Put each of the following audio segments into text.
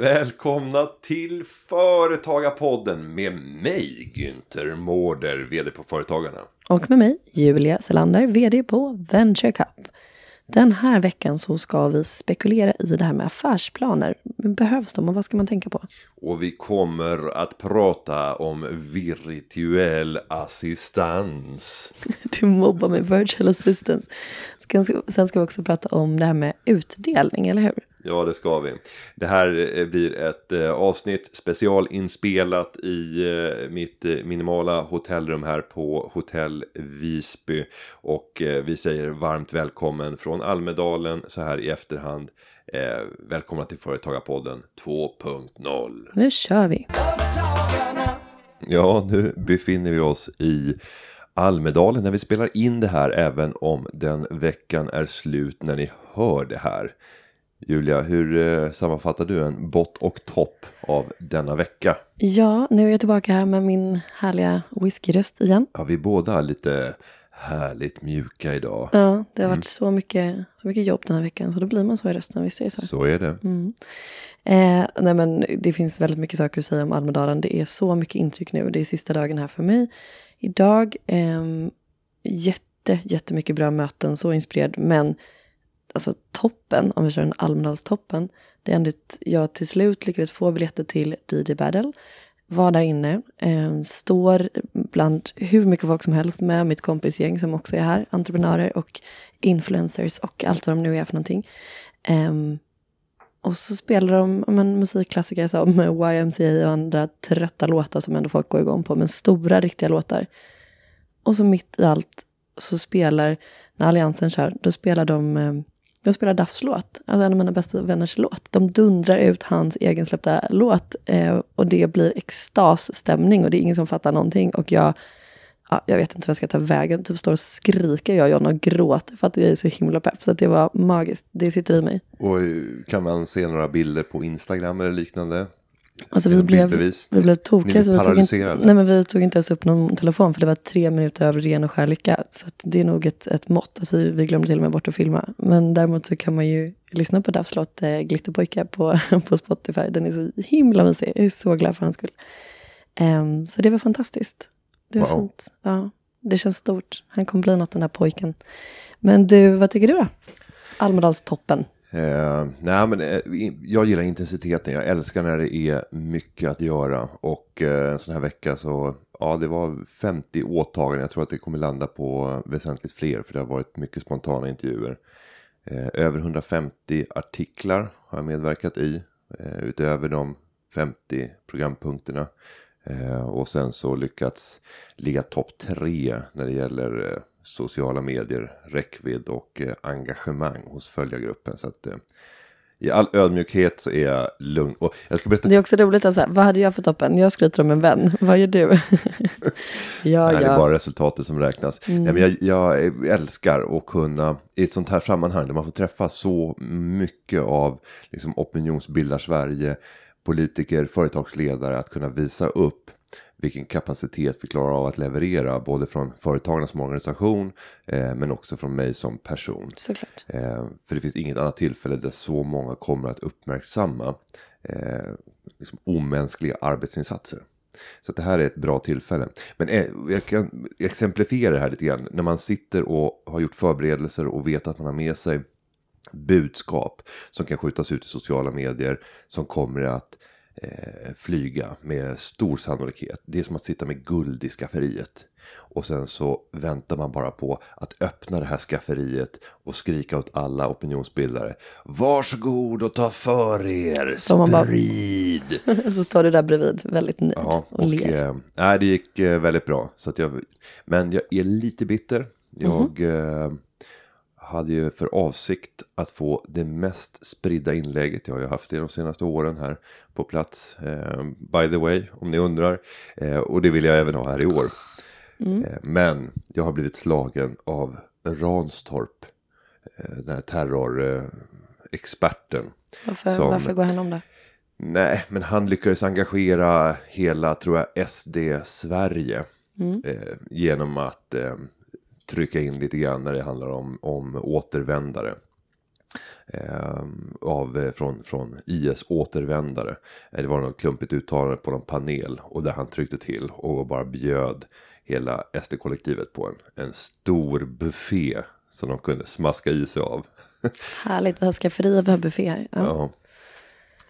Välkomna till Företagarpodden med mig Günther Mårder, vd på Företagarna. Och med mig, Julia Selander, VD på Venture Cup. Den här veckan så ska vi spekulera i det här med affärsplaner. Behövs de och vad ska man tänka på? Och vi kommer att prata om virtuell assistans. Du mobbar med virtual assistance. Sen ska vi också prata om det här med utdelning, eller hur? Ja, det ska vi. Det här eh, blir ett eh, avsnitt specialinspelat i eh, mitt minimala hotellrum här på Hotell Visby. Och vi säger varmt välkommen från Almedalen så här i efterhand. välkomna till Företagarpodden 2.0. Nu kör vi! Ja, nu befinner vi oss i Almedalen när vi spelar in det här även om den veckan är slut när ni hör det här. Julia, hur eh, sammanfattar du en bott och topp av denna vecka? Ja, nu är jag tillbaka här med min härliga whiskyröst igen. Ja, vi båda är lite härligt mjuka idag. Ja, det har varit mm. så, mycket, så mycket jobb den här veckan så då blir man så i rösten, visst är det så? Så är det. Mm. Eh, nej men det finns väldigt mycket saker att säga om Almedalen. Det är så mycket intryck nu. Det är sista dagen här för mig. Idag, eh, jätte, jättemycket bra möten, så inspirerad. Men alltså toppen, om vi kör en Almedalstoppen, det är ändå att jag till slut lyckades få biljetter till DJ Battle. Var där inne, eh, står bland hur mycket folk som helst med mitt kompisgäng som också är här, entreprenörer och influencers och allt vad de nu är för någonting. Eh, och så spelar de men, musikklassiker som YMCA och andra trötta låtar som ändå folk går igång på, men stora riktiga låtar. Och så mitt i allt så spelar, när Alliansen kör, då spelar de eh, de spelar Duffs låt, alltså en av mina bästa vänners låt. De dundrar ut hans egensläppta låt eh, och det blir extasstämning och det är ingen som fattar någonting. Och jag, ja, jag vet inte vad jag ska ta vägen, typ står och skriker jag och John och gråter för att jag är så himla pepp. Så det var magiskt, det sitter i mig. Och eh, kan man se några bilder på Instagram eller liknande? Alltså vi blev, vi blev tokiga. Så vi, tog inte, nej, men vi tog inte ens upp någon telefon för det var tre minuter av ren och skär lycka. Så det är nog ett, ett mått. Alltså vi, vi glömde till och med bort att filma. Men däremot så kan man ju lyssna på Duffs låt eh, Glitterpojkar på, på Spotify. Den är så himla mysig. Jag är så glad för hans skull. Um, så det var fantastiskt. Det var wow. fint. Ja, det känns stort. Han kommer bli något den här pojken. Men du, vad tycker du då? Almedalstoppen. Eh, nej, men eh, jag gillar intensiteten. Jag älskar när det är mycket att göra. Och eh, en sån här vecka så, ja det var 50 åtaganden. Jag tror att det kommer landa på väsentligt fler. För det har varit mycket spontana intervjuer. Eh, över 150 artiklar har jag medverkat i. Eh, utöver de 50 programpunkterna. Eh, och sen så lyckats ligga topp tre när det gäller eh, sociala medier, räckvidd och eh, engagemang hos följargruppen. Så att, eh, i all ödmjukhet så är jag lugn. Och jag ska berätta... Det är också roligt att säga, vad hade jag för toppen? Jag skryter om en vän, vad gör du? ja, det är bara resultatet som räknas. Mm. Ja, men jag, jag, älskar att kunna, i ett sånt här sammanhang där man får träffa så mycket av liksom, opinionsbildar Sverige, politiker, företagsledare, att kunna visa upp vilken kapacitet vi klarar av att leverera. Både från företagarna som organisation eh, men också från mig som person. Såklart. Eh, för det finns inget annat tillfälle där så många kommer att uppmärksamma eh, liksom omänskliga arbetsinsatser. Så det här är ett bra tillfälle. Men eh, jag kan exemplifiera det här lite grann. När man sitter och har gjort förberedelser och vet att man har med sig budskap som kan skjutas ut i sociala medier som kommer att eh, flyga med stor sannolikhet. Det är som att sitta med guld i skafferiet. Och sen så väntar man bara på att öppna det här skafferiet och skrika åt alla opinionsbildare. Varsågod och ta för er, sprid! Bara, så står du där bredvid, väldigt nöjd ja, och, och ler. Eh, nej, det gick eh, väldigt bra. Så att jag, men jag är lite bitter. Jag... Mm -hmm. Hade ju för avsikt att få det mest spridda inlägget. Jag har haft det de senaste åren här på plats. Eh, by the way, om ni undrar. Eh, och det vill jag även ha här i år. Mm. Eh, men jag har blivit slagen av Ranstorp. Eh, den här terrorexperten. Varför, som, varför går han om det? Nej, men han lyckades engagera hela, tror jag, SD Sverige. Eh, genom att eh, trycka in lite grann när det handlar om, om återvändare. Eh, av, från, från IS återvändare. Eh, det var något klumpigt uttalande på någon panel. Och där han tryckte till och bara bjöd hela SD-kollektivet på en, en stor buffé. Som de kunde smaska i sig av. Härligt, vi har skafferier, vi har bufféer. Ja. Ja.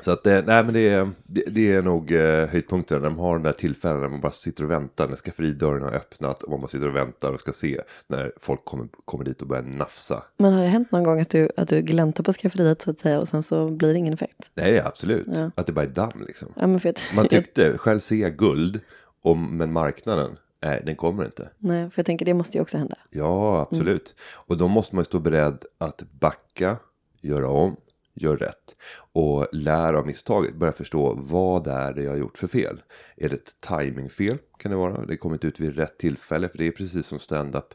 Så att, eh, nej men det är, det, det är nog eh, höjdpunkten. De har den där tillfällen när man bara sitter och väntar. När skafferidörren har öppnat och man bara sitter och väntar och ska se. När folk kommer, kommer dit och börjar nafsa. Men har det hänt någon gång att du, att du gläntar på skafferiet så att säga och sen så blir det ingen effekt? Nej absolut. Ja. Att det bara är damm liksom. Ja, men för att, Man tyckte, själv ser jag guld. Och, men marknaden, nej den kommer inte. Nej, för jag tänker det måste ju också hända. Ja, absolut. Och då måste man ju stå beredd att backa, göra om, göra rätt. Och lära av misstaget, börja förstå vad det är det jag har gjort för fel. Är det ett timingfel? Kan det vara. Det har kommit ut vid rätt tillfälle. För det är precis som stand-up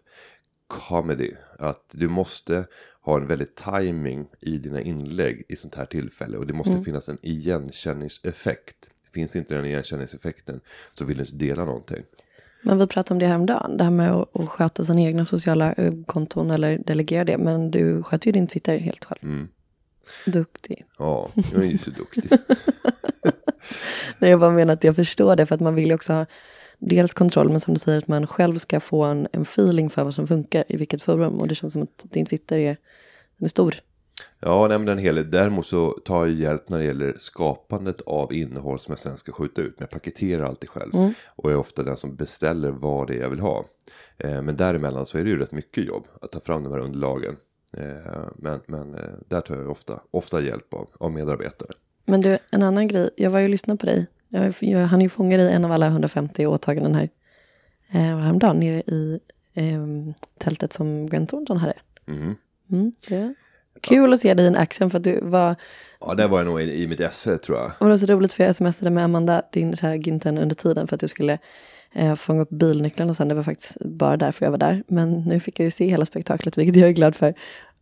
comedy. Att du måste ha en väldigt timing i dina inlägg i sånt här tillfälle. Och det måste finnas en igenkänningseffekt. Finns inte den igenkänningseffekten så vill du inte dela någonting. Men vi pratade om det häromdagen, det här med att, att sköta sina egna sociala eh, konton eller delegera det. Men du sköter ju din Twitter helt själv. Mm. Duktig. Ja, jag är ju så duktig. Nej, jag bara menar att jag förstår det för att man vill ju också ha dels kontroll men som du säger att man själv ska få en, en feeling för vad som funkar i vilket forum. Och det känns som att din Twitter är, den är stor. Ja, nej, men den hela. Däremot så tar jag hjälp när det gäller skapandet av innehåll som jag sen ska skjuta ut. Men jag paketerar alltid själv. Och är ofta den som beställer vad det är jag vill ha. Eh, men däremellan så är det ju rätt mycket jobb att ta fram de här underlagen. Eh, men men eh, där tar jag ofta, ofta hjälp av, av medarbetare. Men du, en annan grej. Jag var ju och lyssnade på dig. Jag, jag hann ju fånga dig en av alla 150 åtaganden här. Eh, häromdagen nere i eh, tältet som Grant Thornton hade. Mhm. Mm, det. Kul att se dig i en action för att du var, Ja, där var jag nog i, i mitt esse tror jag. och det var så roligt för jag smsade med Amanda, din kära Ginten, under tiden för att jag skulle eh, fånga upp bilnycklarna sen. Det var faktiskt bara därför jag var där. Men nu fick jag ju se hela spektaklet, vilket jag är glad för.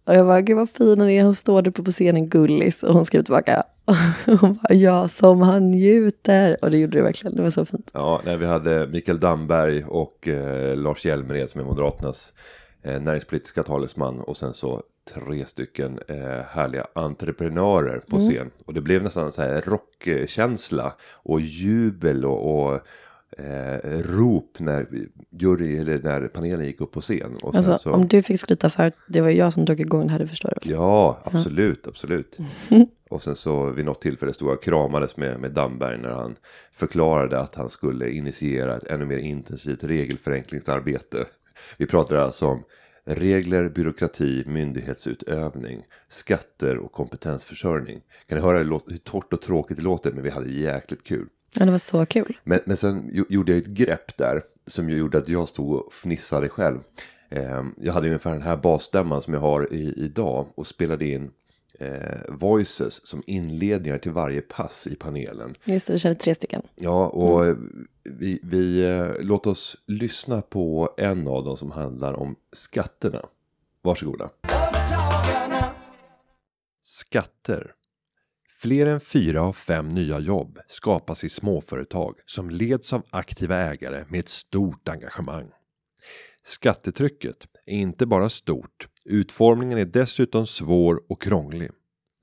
Och jag bara, gud vad fin han är, han står där uppe på scenen, gullis. Och hon skrev tillbaka, hon bara, ja, som han njuter. Och det gjorde det verkligen, det var så fint. Ja, när vi hade Mikael Damberg och eh, Lars Hjälmered som är Moderaternas eh, näringspolitiska talesman och sen så tre stycken eh, härliga entreprenörer på scen. Och det blev nästan så här rockkänsla och jubel och, och eh, rop när jury eller när panelen gick upp på scen. Och Alltså, så, om du fick skryta för att det var jag som drog igång det här, det förstår du? Ja, absolut, absolut. Och sen så vid något tillfälle stod jag och kramades med, med Damberg när han förklarade att han skulle initiera ett ännu mer intensivt regelförenklingsarbete. Vi pratade alltså om regler, byråkrati, myndighetsutövning, skatter och kompetensförsörjning. Kan ni höra hur torrt och tråkigt det låter, men vi hade jäkligt kul. Ja, det var så kul. Men, men sen jo- gjorde jag ett grepp där som ju gjorde att jag stod och fnissade själv. Eh, jag hade ungefär den här basstämman som jag har i, idag och spelade in eh, voices som inledningar till varje pass i panelen. Just det, det kände tre stycken. Ja, och eh, vi, vi eh, låt oss lyssna på en av dem som handlar om skatterna. Varsågoda. Skatter. Fler än fyra av fem nya jobb skapas i småföretag som leds av aktiva ägare med ett stort engagemang. Skattetrycket är inte bara stort, utformningen är dessutom svår och krånglig.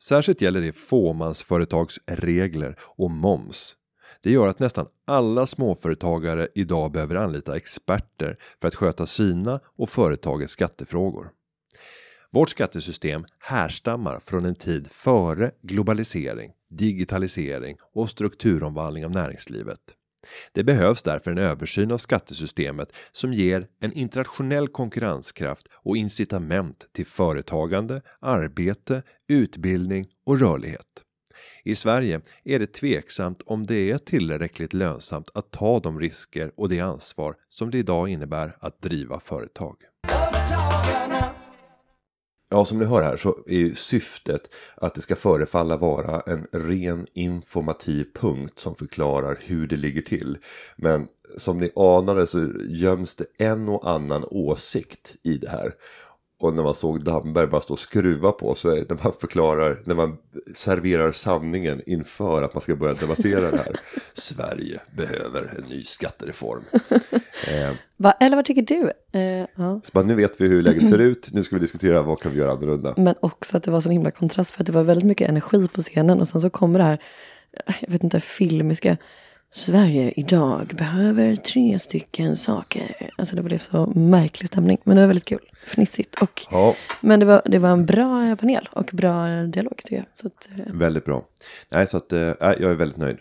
Särskilt gäller det fåmansföretags regler och moms. Det gör att nästan alla småföretagare idag behöver anlita experter för att sköta sina och företagets skattefrågor. Vårt skattesystem härstammar från en tid före globalisering, digitalisering och strukturomvandling av näringslivet. Det behövs därför en översyn av skattesystemet som ger en internationell konkurrenskraft och incitament till företagande, arbete, utbildning och rörlighet. I Sverige är det tveksamt om det är tillräckligt lönsamt att ta de risker och det ansvar som det idag innebär att driva företag. Ja, som ni hör här så är ju syftet att det ska förefalla vara en ren informativ punkt som förklarar hur det ligger till. Men som ni anade så göms det en och annan åsikt i det här. Och när man såg Damberg bara stå och skruva på sig när man förklarar, när man serverar sanningen inför att man ska börja debattera det här. Sverige behöver en ny skattereform. eh, Va, eller vad tycker du? Eh, ja. så bara, nu vet vi hur läget ser ut, nu ska vi diskutera vad kan vi göra annorlunda. Men också att det var så himla kontrast för att det var väldigt mycket energi på scenen och sen så kommer det här, jag vet inte, filmiska. Sverige idag behöver tre stycken saker. Alltså det blev så märklig stämning. Men det var väldigt kul. Fnissigt. Och, Ja, Men det var, det var en bra panel och bra dialog tycker jag. Så att, eh, väldigt bra. Nej, så att, nej, jag är väldigt nöjd.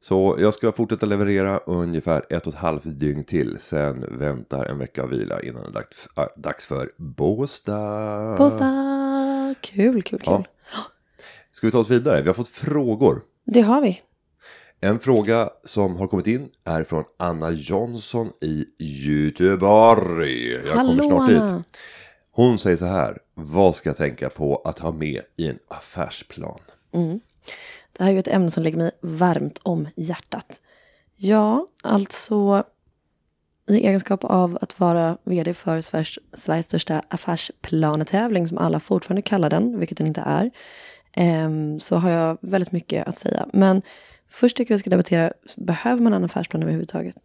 Så jag ska fortsätta leverera ungefär ett och ett halvt dygn till. Sen väntar en vecka av vila innan det är dags- äh, dags för Båstad. Båstad! Kul, kul, kul. Ja. Ska vi ta oss vidare? Vi har fått frågor. Det har vi. En fråga som har kommit in är från Anna Jonsson i Göteborg. Jag kommer snart Anna. dit. Hon säger så här. Vad ska jag tänka på att ha med i en affärsplan? Det här är ju ett ämne som ligger mig varmt om hjärtat. Ja, alltså i egenskap av att vara vd för Sveriges, Sveriges största affärsplanetävling som alla fortfarande kallar den, vilket den inte är, ehm, så har jag väldigt mycket att säga. Men först tycker jag vi ska debattera, behöver man en affärsplan överhuvudtaget?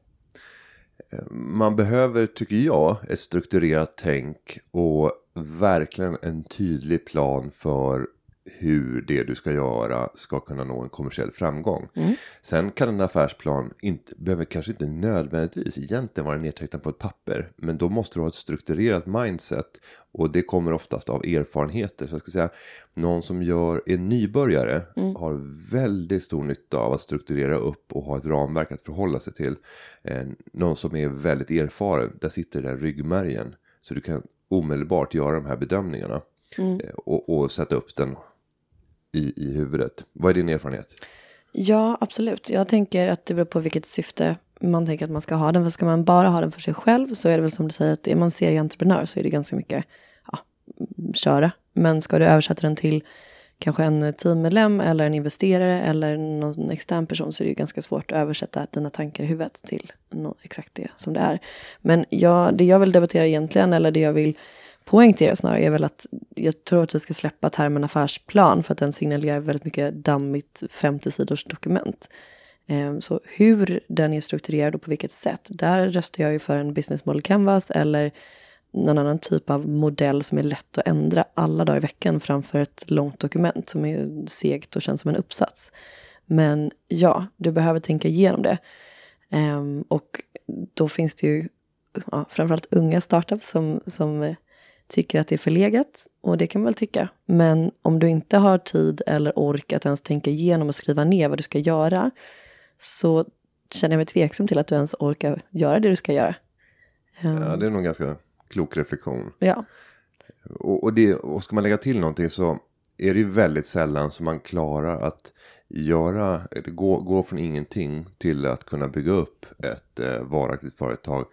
Man behöver, tycker jag, ett strukturerat tänk och verkligen en tydlig plan för hur det du ska göra ska kunna nå en kommersiell framgång. Sen kan en affärsplan inte, behöver kanske inte nödvändigtvis egentligen vara nedtecknad på ett papper. Men då måste du ha ett strukturerat mindset. Och det kommer oftast av erfarenheter. Så jag ska säga, någon som gör, är nybörjare har väldigt stor nytta av att strukturera upp och ha ett ramverk att förhålla sig till. Eh, någon som är väldigt erfaren, där sitter det där ryggmärgen. Så du kan omedelbart göra de här bedömningarna. Eh, och, och sätta upp den i, i huvudet. Vad är din erfarenhet? Ja, absolut. Jag tänker att det beror på vilket syfte man tänker att man ska ha den. För ska man bara ha den för sig själv så är det väl som du säger att är man serieentreprenör så är det ganska mycket ja, köra. Men ska du översätta den till kanske en teammedlem eller en investerare eller någon extern person så är det ju ganska svårt att översätta dina tankar i huvudet till något exakt det som det är. Men jag, det jag vill debattera egentligen eller det jag vill poängtera snarare är väl att jag tror att vi ska släppa termen affärsplan för att den signalerar väldigt mycket dammigt 50 sidors dokument. Ehm, så hur den är strukturerad och på vilket sätt, där röstar jag ju för en business model canvas eller någon annan typ av modell som är lätt att ändra alla dagar i veckan framför ett långt dokument som är segt och känns som en uppsats. Men ja, du behöver tänka igenom det. Ehm, och då finns det ju ja, framförallt unga startups som, som tycker att det är förlegat. Och det kan man väl tycka. Men om du inte har tid eller ork att ens tänka igenom och skriva ner vad du ska göra så känner jag mig tveksam till att du ens orkar göra det du ska göra. Ehm, Ja, det är nog en ganska klok reflektion. ja. Och, och, det, och ska man lägga till någonting så är det ju väldigt sällan som man klarar att göra, gå, gå från ingenting till att kunna bygga upp ett eh, varaktigt företag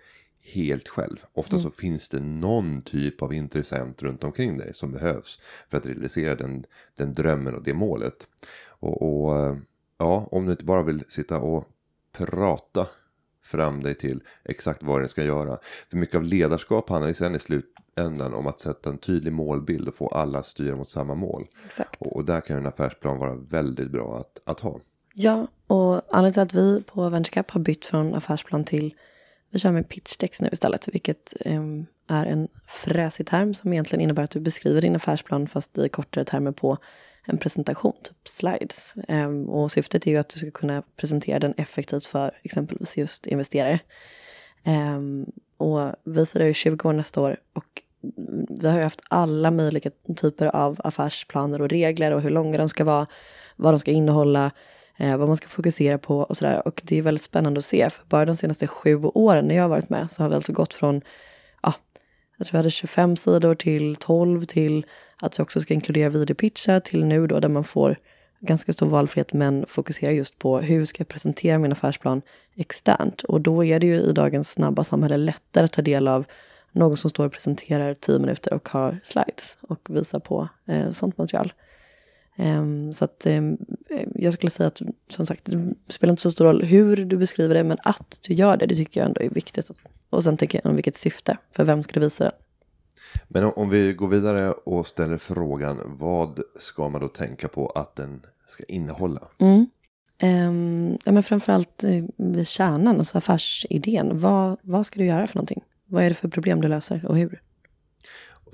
helt själv. Ofta så finns det någon typ av intressent runt omkring dig som behövs för att realisera den, den drömmen och det målet. Och, och ja, om du inte bara vill sitta och prata fram dig till exakt vad den ska göra. För mycket av ledarskap handlar ju sen i slutändan om att sätta en tydlig målbild och få alla att styra mot samma mål. Exakt. Och, och där kan en affärsplan vara väldigt bra att, att ha. Ja, och anledningen till att vi på VentureCap har bytt från affärsplan till vi kör med pitchdex nu istället, vilket em, är en fräsig term som egentligen innebär att du beskriver din affärsplan fast i kortare termer på en presentation, typ slides. Em, och syftet är ju att du ska kunna presentera den effektivt för exempelvis just investerare. Em, och vi firar ju 20 år nästa år och vi har ju haft alla möjliga typer av affärsplaner och regler och hur långa de ska vara, vad de ska innehålla, eh, vad man ska fokusera på och sådär. Och det är väldigt spännande att se, för bara de senaste sju åren när jag har varit med så har vi alltså gått från, ja, jag tror vi hade 25 sidor till 12 till att vi också ska inkludera videopitchar till nu då där man får ganska stor valfrihet men fokuserar just på hur ska jag presentera min affärsplan externt. Och då är det ju i dagens snabba samhälle lättare att ta del av någon som står och presenterar 10 minuter och har slides och visar på eh, sånt material. Ehm, så att ehm, jag skulle säga att som sagt, det spelar inte så stor roll hur du beskriver det, men att du gör det, det tycker jag ändå är viktigt. Och sen tänker jag om vilket syfte, för vem ska du visa den? Men om, vi går vidare och ställer frågan vad ska man då tänka på att den ska innehålla? Mm. Um, ja, men framförallt eh, vid kärnan, alltså affärsidén. Vad, vad ska du göra för någonting? Vad är det för problem du löser och hur?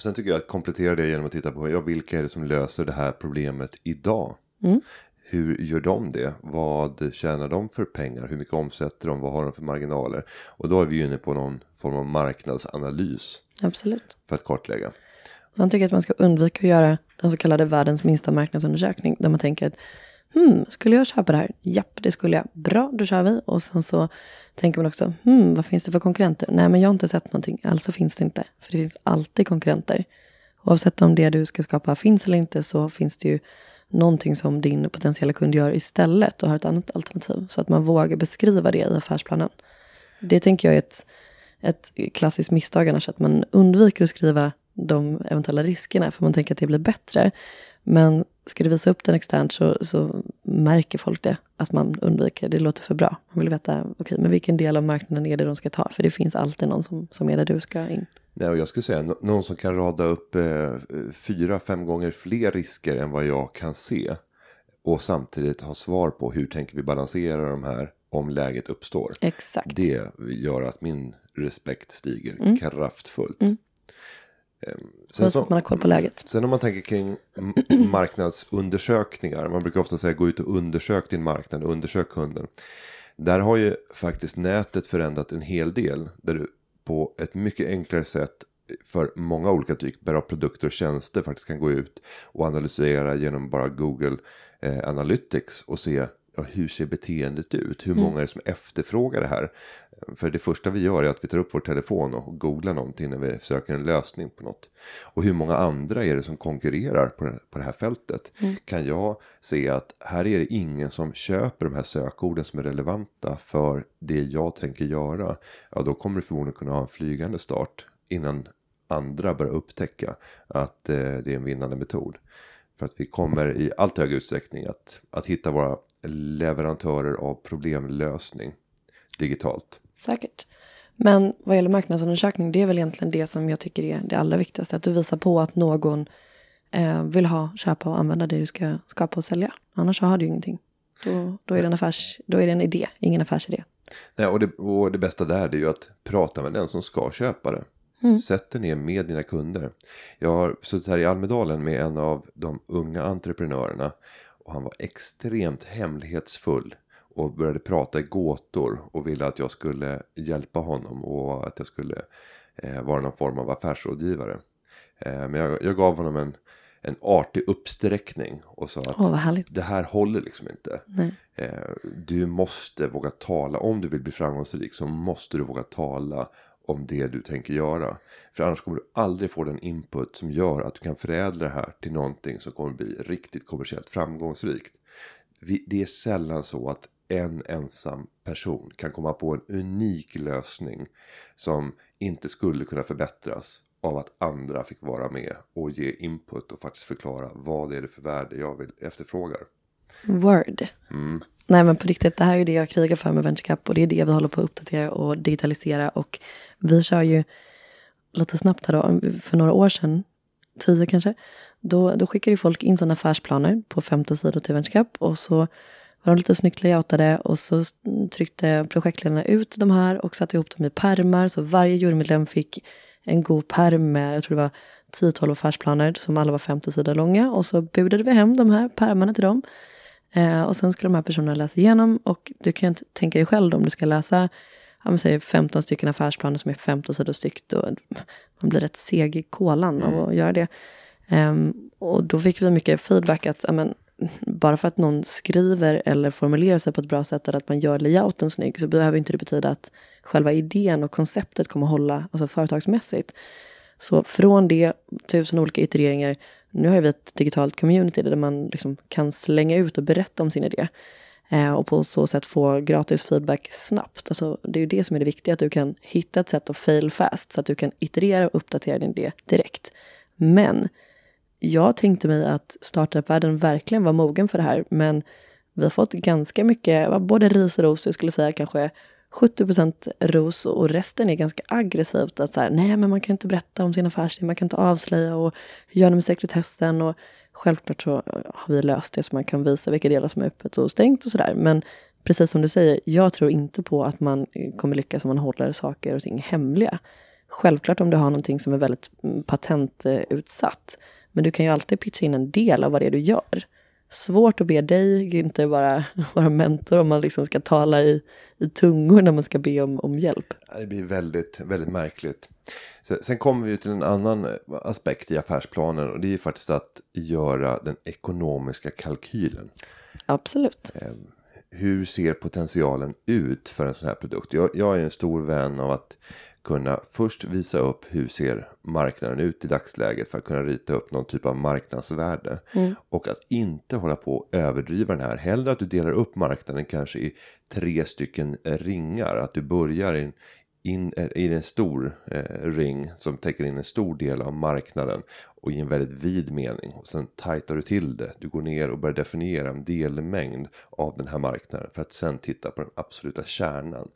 Sen tycker jag att komplettera det genom att titta på ja, vilka är det som löser det här problemet idag? Mm. Hur gör de det? Vad tjänar de för pengar? Hur mycket omsätter de? Vad har de för marginaler? Och då är vi ju inne på någon form av marknadsanalys. Absolut. För att kartlägga. Sen tycker jag att man ska undvika att göra den så kallade världens minsta marknadsundersökning. Där man tänker att hmm, skulle jag köpa det här? Japp, det skulle jag. Bra, då kör vi. Och sen så tänker man också, hmm, vad finns det för konkurrenter? Nej, men jag har inte sett någonting, alltså finns det inte. För det finns alltid konkurrenter. Oavsett om det du ska skapa finns eller inte så finns det ju någonting som din potentiella kund gör istället och har ett annat alternativ. Så att man vågar beskriva det i affärsplanen. Det tänker jag är ett, ett klassiskt misstag annars, att man undviker att skriva de eventuella riskerna för man tänker att det blir bättre. Men ska du visa upp den externt så, så märker folk det, att man undviker, det låter för bra. Man vill veta, okej, okay, men vilken del av marknaden är det de ska ta? För det finns alltid någon som, som är där du ska in. Nej, och jag skulle säga någon som kan rada upp eh, fyra, fem gånger fler risker än vad jag kan se. Och samtidigt ha svar på hur tänker vi balansera de här om läget uppstår. Exakt. Det gör att min respekt stiger mm. kraftfullt. Mm. Ehm, sen så, man har koll på läget. Sen om man tänker kring marknadsundersökningar. Man brukar ofta säga gå ut och undersök din marknad, undersök kunden. Där har ju faktiskt nätet förändrat en hel del. Där du på ett mycket enklare sätt för många olika typer av produkter och tjänster faktiskt kan gå ut och analysera genom bara Google eh, Analytics och se ja, hur ser beteendet ut? Hur mm. många är det som efterfrågar det här? För det första vi gör är att vi tar upp vår telefon och googlar någonting när vi söker en lösning på något. Och hur många andra är det som konkurrerar på det, här fältet? Mm. Kan jag se att här är det ingen som köper de här sökorden som är relevanta för det jag tänker göra? Ja, då kommer du förmodligen kunna ha en flygande start innan andra börjar upptäcka att eh, det är en vinnande metod. För att vi kommer i allt högre utsträckning att, att hitta våra leverantörer av problemlösning digitalt. Säkert. Men vad gäller marknadsundersökning, det är väl egentligen det som jag tycker är det allra viktigaste. Att du visar på att någon eh, vill ha, köpa och använda det du ska skapa och sälja. Annars så har du ju ingenting. Då, då, är det en affärs, då är det en idé, ingen affärsidé. Nej, och, det, och det bästa där är ju att prata med den som ska köpa det. Mm. Sätt dig ner med dina kunder. Jag har suttit här i Almedalen med en av de unga entreprenörerna. Och han var extremt hemlighetsfull och började prata i gåtor och ville att jag skulle hjälpa honom och att jag skulle eh, vara någon form av affärsrådgivare. Eh, men jag, jag, gav honom en, en artig uppsträckning och sa att oh, det här håller liksom inte. Eh, du måste våga tala, om du vill bli framgångsrik så måste du våga tala om det du tänker göra. För annars kommer du aldrig få den input som gör att du kan förädla det här till någonting som kommer bli riktigt kommersiellt framgångsrikt. Det är sällan så att en ensam person kan komma på en unik lösning som inte skulle kunna förbättras av att andra fick vara med och ge input och faktiskt förklara vad är det för värde jag vill efterfrågar. Word. Mm. Nej men på riktigt, det här är det jag krigar för med VentureCap och det är det vi håller på att uppdatera och digitalisera och vi kör ju lite snabbt här då, för några år sedan, tio kanske, då, då skickade ju folk in sina affärsplaner på 50 sidor till VentureCap och så var de lite snyggt layoutade och så tryckte projektledarna ut de här och satte ihop dem i permar så varje jurymedlem fick en god perm med, jag tror det var 10-12 affärsplaner som alla var 50 sidor långa och så budade vi hem de här permarna till dem. Eh, och sen skulle de här personerna läsa igenom och du kan ju inte tänka dig själv om du ska läsa ja, säger 15 stycken affärsplaner som är 15 sidor styck. Man blir rätt seg i kolan av mm. att göra det. Um, och då fick vi mycket feedback att amen, bara för att någon skriver eller formulerar sig på ett bra sätt eller att man gör layouten snygg så behöver inte det betyda att själva idén och konceptet kommer hålla alltså företagsmässigt. Så från det, tusen olika itereringar, nu har vi ett digitalt community där man liksom kan slänga ut och berätta om sin idé. Eh, och på så sätt få gratis feedback snabbt. Alltså, det är ju det som är det viktiga, att du kan hitta ett sätt att fail fast så att du kan iterera och uppdatera din idé direkt. Men jag tänkte mig att startupvärlden verkligen var mogen för det här, men vi har fått ganska mycket, både ris och ros, jag skulle säga kanske 70% ros och resten är ganska aggressivt. Att så här, nej men man kan inte berätta om sin affärsidé, man kan inte avslöja och hur gör med sekretessen? Och självklart så eh, har vi löst det så man kan visa vilka delar som är öppet och stängt och sådär. Men precis som du säger, jag tror inte på att man eh, kommer lyckas om man håller saker och ting hemliga. Självklart om du har någonting som är väldigt mm, patentutsatt. Men du kan ju alltid pitcha in en del av vad det är du gör svårt att be dig inte vara, vara mentor om man liksom ska tala i, i tungor när man ska be om, om hjälp. Det blir väldigt, väldigt märkligt. Sen kommer vi till en annan aspekt i affärsplanen och det är faktiskt att göra den ekonomiska kalkylen. Absolut. Ehm, hur ser potentialen ut för en sån här produkt? Jag, jag är en stor vän av att kunna först visa upp hur ser marknaden ut i dagsläget för att kunna rita upp någon typ av marknadsvärde. Mm. Och att inte hålla på och överdriva den här. Hellre att du delar upp marknaden kanske i tre stycken ringar. Att du börjar i, in, i en stor eh, ring som täcker in en stor del av marknaden och i en väldigt vid mening. Och sen tajtar du till det. Du går ner och börjar definiera en delmängd av den här marknaden för att sen titta på den absoluta kärnan.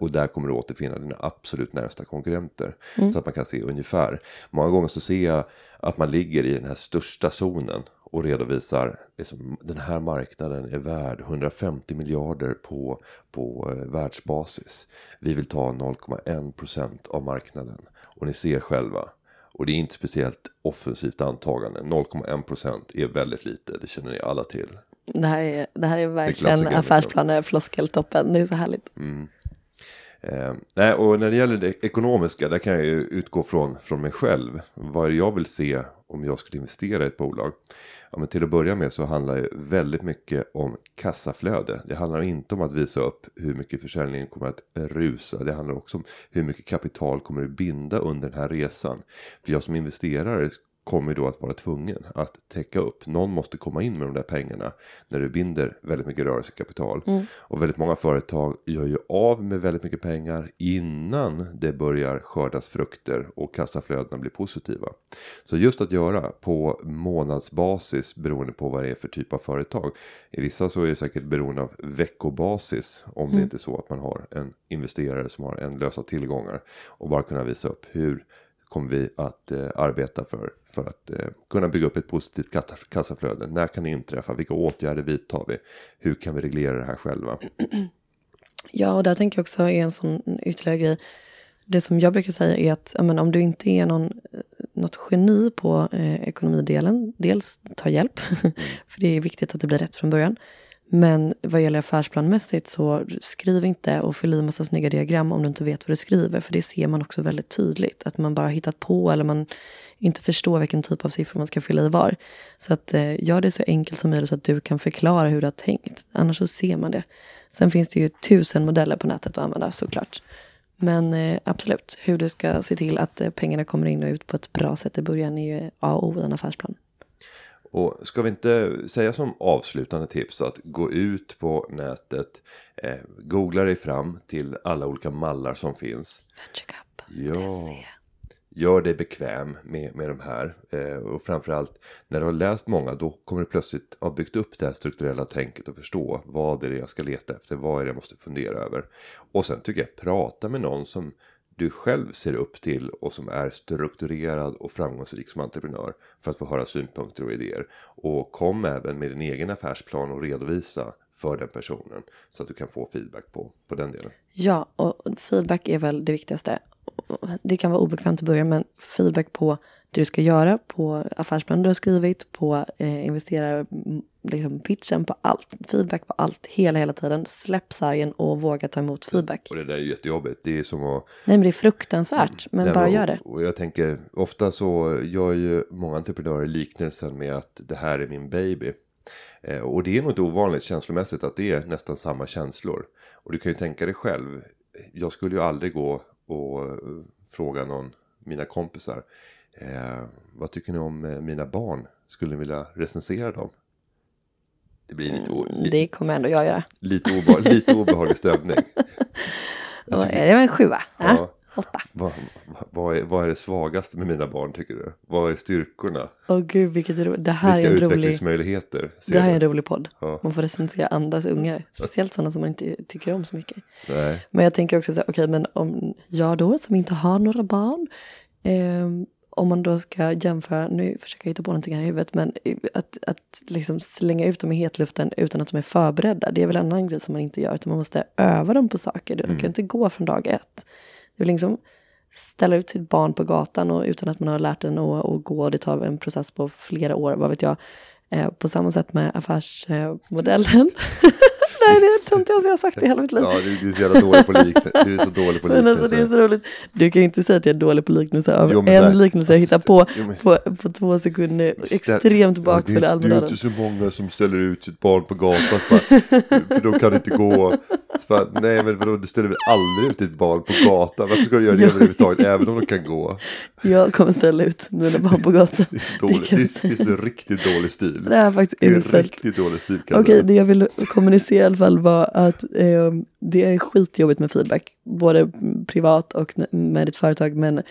Och där kommer du återfinna dina absolut närmsta konkurrenter. Mm. Så att man kan se ungefär. Många gånger så ser jag att man ligger i den här största zonen och redovisar liksom, den här marknaden är värd 150 miljarder på, på eh, världsbasis. Vi vill ta 0,1% av marknaden och ni ser själva. Och det är inte speciellt offensivt antagande. 0,1% är väldigt lite, det känner ni alla till. Det här är, det här är verkligen liksom. affärsplaner floskeltoppen, det är så härligt. Mm. Eh, nej, och när det gäller det ekonomiska, där kan jag ju utgå från, från mig själv. Vad är det jag vill se om jag skulle investera i ett bolag? Ja, men till att börja med så handlar det väldigt mycket om kassaflöde. Det handlar inte om att visa upp hur mycket försäljningen kommer att rusa. Det handlar också om hur mycket kapital kommer du binda under den här resan. För jag som investerare kommer då att vara tvungen att täcka upp. Någon måste komma in med de där pengarna när du binder väldigt mycket rörelsekapital. Mm. Och väldigt många företag gör ju av med väldigt mycket pengar innan det börjar skördas frukter och kassaflödena blir positiva. Så just att göra på månadsbasis beroende på vad det är för typ av företag. I vissa så är det säkert beroende av veckobasis om mm. det inte är så att man har en investerare som har en lösa tillgångar och bara kunna visa upp hur kommer vi att eh, arbeta för. För att eh, kunna bygga upp ett positivt kassaflöde. När kan det inträffa? Vilka åtgärder vidtar vi? Hur kan vi reglera det här själva? Ja, och där tänker jag också är en sån ytterligare grej. Det som jag brukar säga är att men, om du inte är någon, eh, något geni på eh, ekonomidelen, dels ta hjälp, för det är viktigt att det blir rätt från början. Men vad gäller affärsplanmässigt så skriv inte och fyll i massa snygga diagram om du inte vet vad du skriver. För det ser man också väldigt tydligt. Att man bara hittat på eller man inte förstår vilken typ av siffror man ska fylla i var. Så att eh, gör det så enkelt som möjligt så att du kan förklara hur du har tänkt. Annars så ser man det. Sen finns det ju tusen modeller på nätet att använda såklart. Men eh, absolut, hur du ska se till att eh, pengarna kommer in och ut på ett bra sätt i början är ju A och O i en affärsplan. Och ska vi inte säga som avslutande tips att gå ut på nätet, eh, googla dig fram till alla olika mallar som finns. Ja. Gör dig bekväm med, med de här. Eh, och framförallt när du har läst många då kommer du plötsligt ha byggt upp det här strukturella tänket och förstå vad är det jag ska leta efter, vad är det jag måste fundera över. Och sen tycker jag prata med någon som du själv ser upp till och som är strukturerad och framgångsrik som entreprenör för att få höra synpunkter och idéer. Och kom även med din egen affärsplan och redovisa för den personen så att du kan få feedback på, på den delen. Ja, och feedback är väl det viktigaste. Det kan vara obekvämt i början, men feedback på det du ska göra, på affärsplanen du har skrivit, på eh, investerar liksom pitchen på allt, feedback på allt, hela, hela tiden. Släpp sargen och våga ta emot feedback. Och det där är jättejobbigt. Det är som att... Nej, men det är fruktansvärt, men bara gör det. Och jag tänker, ofta så gör ju många entreprenörer liknelsen med att det här är min baby. Eh, och det är nog inte ovanligt känslomässigt att det är nästan samma känslor. Och du kan ju tänka dig själv, jag skulle ju aldrig gå och eh, fråga någon, mina kompisar, eh, vad tycker ni om eh, mina barn? Skulle ni vilja recensera dem? Det blir lite, mm, det kommer ändå jag göra. Lite, obe lite obehaglig stämning. Då är det en sjua. Ja. Åtta. Vad, vad- är, vad är det svagaste med mina barn tycker du? Vad är styrkorna? Åh gud, vilket ro... det här Vilka är en rolig... utvecklingsmöjligheter? ser Det här är en rolig podd. Ja. Man får recensera andras ungar. Speciellt sådana som man inte tycker om så mycket. Nej. Men jag tänker också så här, okej, men om jag då som inte har några barn, ehm, om man då ska jämföra, nu försöker jag hitta på någonting här i huvudet, men att, att liksom slänga ut dem i hetluften utan att de är förberedda, det är väl en annan grej som man inte gör, utan man måste öva dem på saker. De kan inte gå från dag ett. Det är liksom ställa ut sitt barn på gatan och utan att man har lärt den att, att gå, det tar en process på flera år, vad vet jag. Eh, på samma sätt med affärsmodellen. Nej, det är det töntigaste jag har sagt i hela mitt liv. Ja, du, är så jävla dålig på liknelse. Du är så dålig på Men alltså det är så roligt. Du kan ju inte säga att jag är dålig på liknelse av Jo, så här- en liknelse jag hittar på Jo, men- på, på två sekunder. Extremt bakfull i Det är Almedalen. inte så många som ställer ut sitt barn på gatan. Bara, för de kan inte gå. Bara, nej men vadå, du ställer väl aldrig ut ditt barn på gatan? Varför ska du göra det överhuvudtaget? Även om de kan gå. Jag kommer ställa ut mina barn på gatan. Det är så Det är, det är riktigt dålig stil. Det är faktiskt Det är riktigt dålig stil. Okej, det jag ville kommunicera alla fall var att eh, det är skitjobbigt med feedback. Både privat och med ditt företag. Men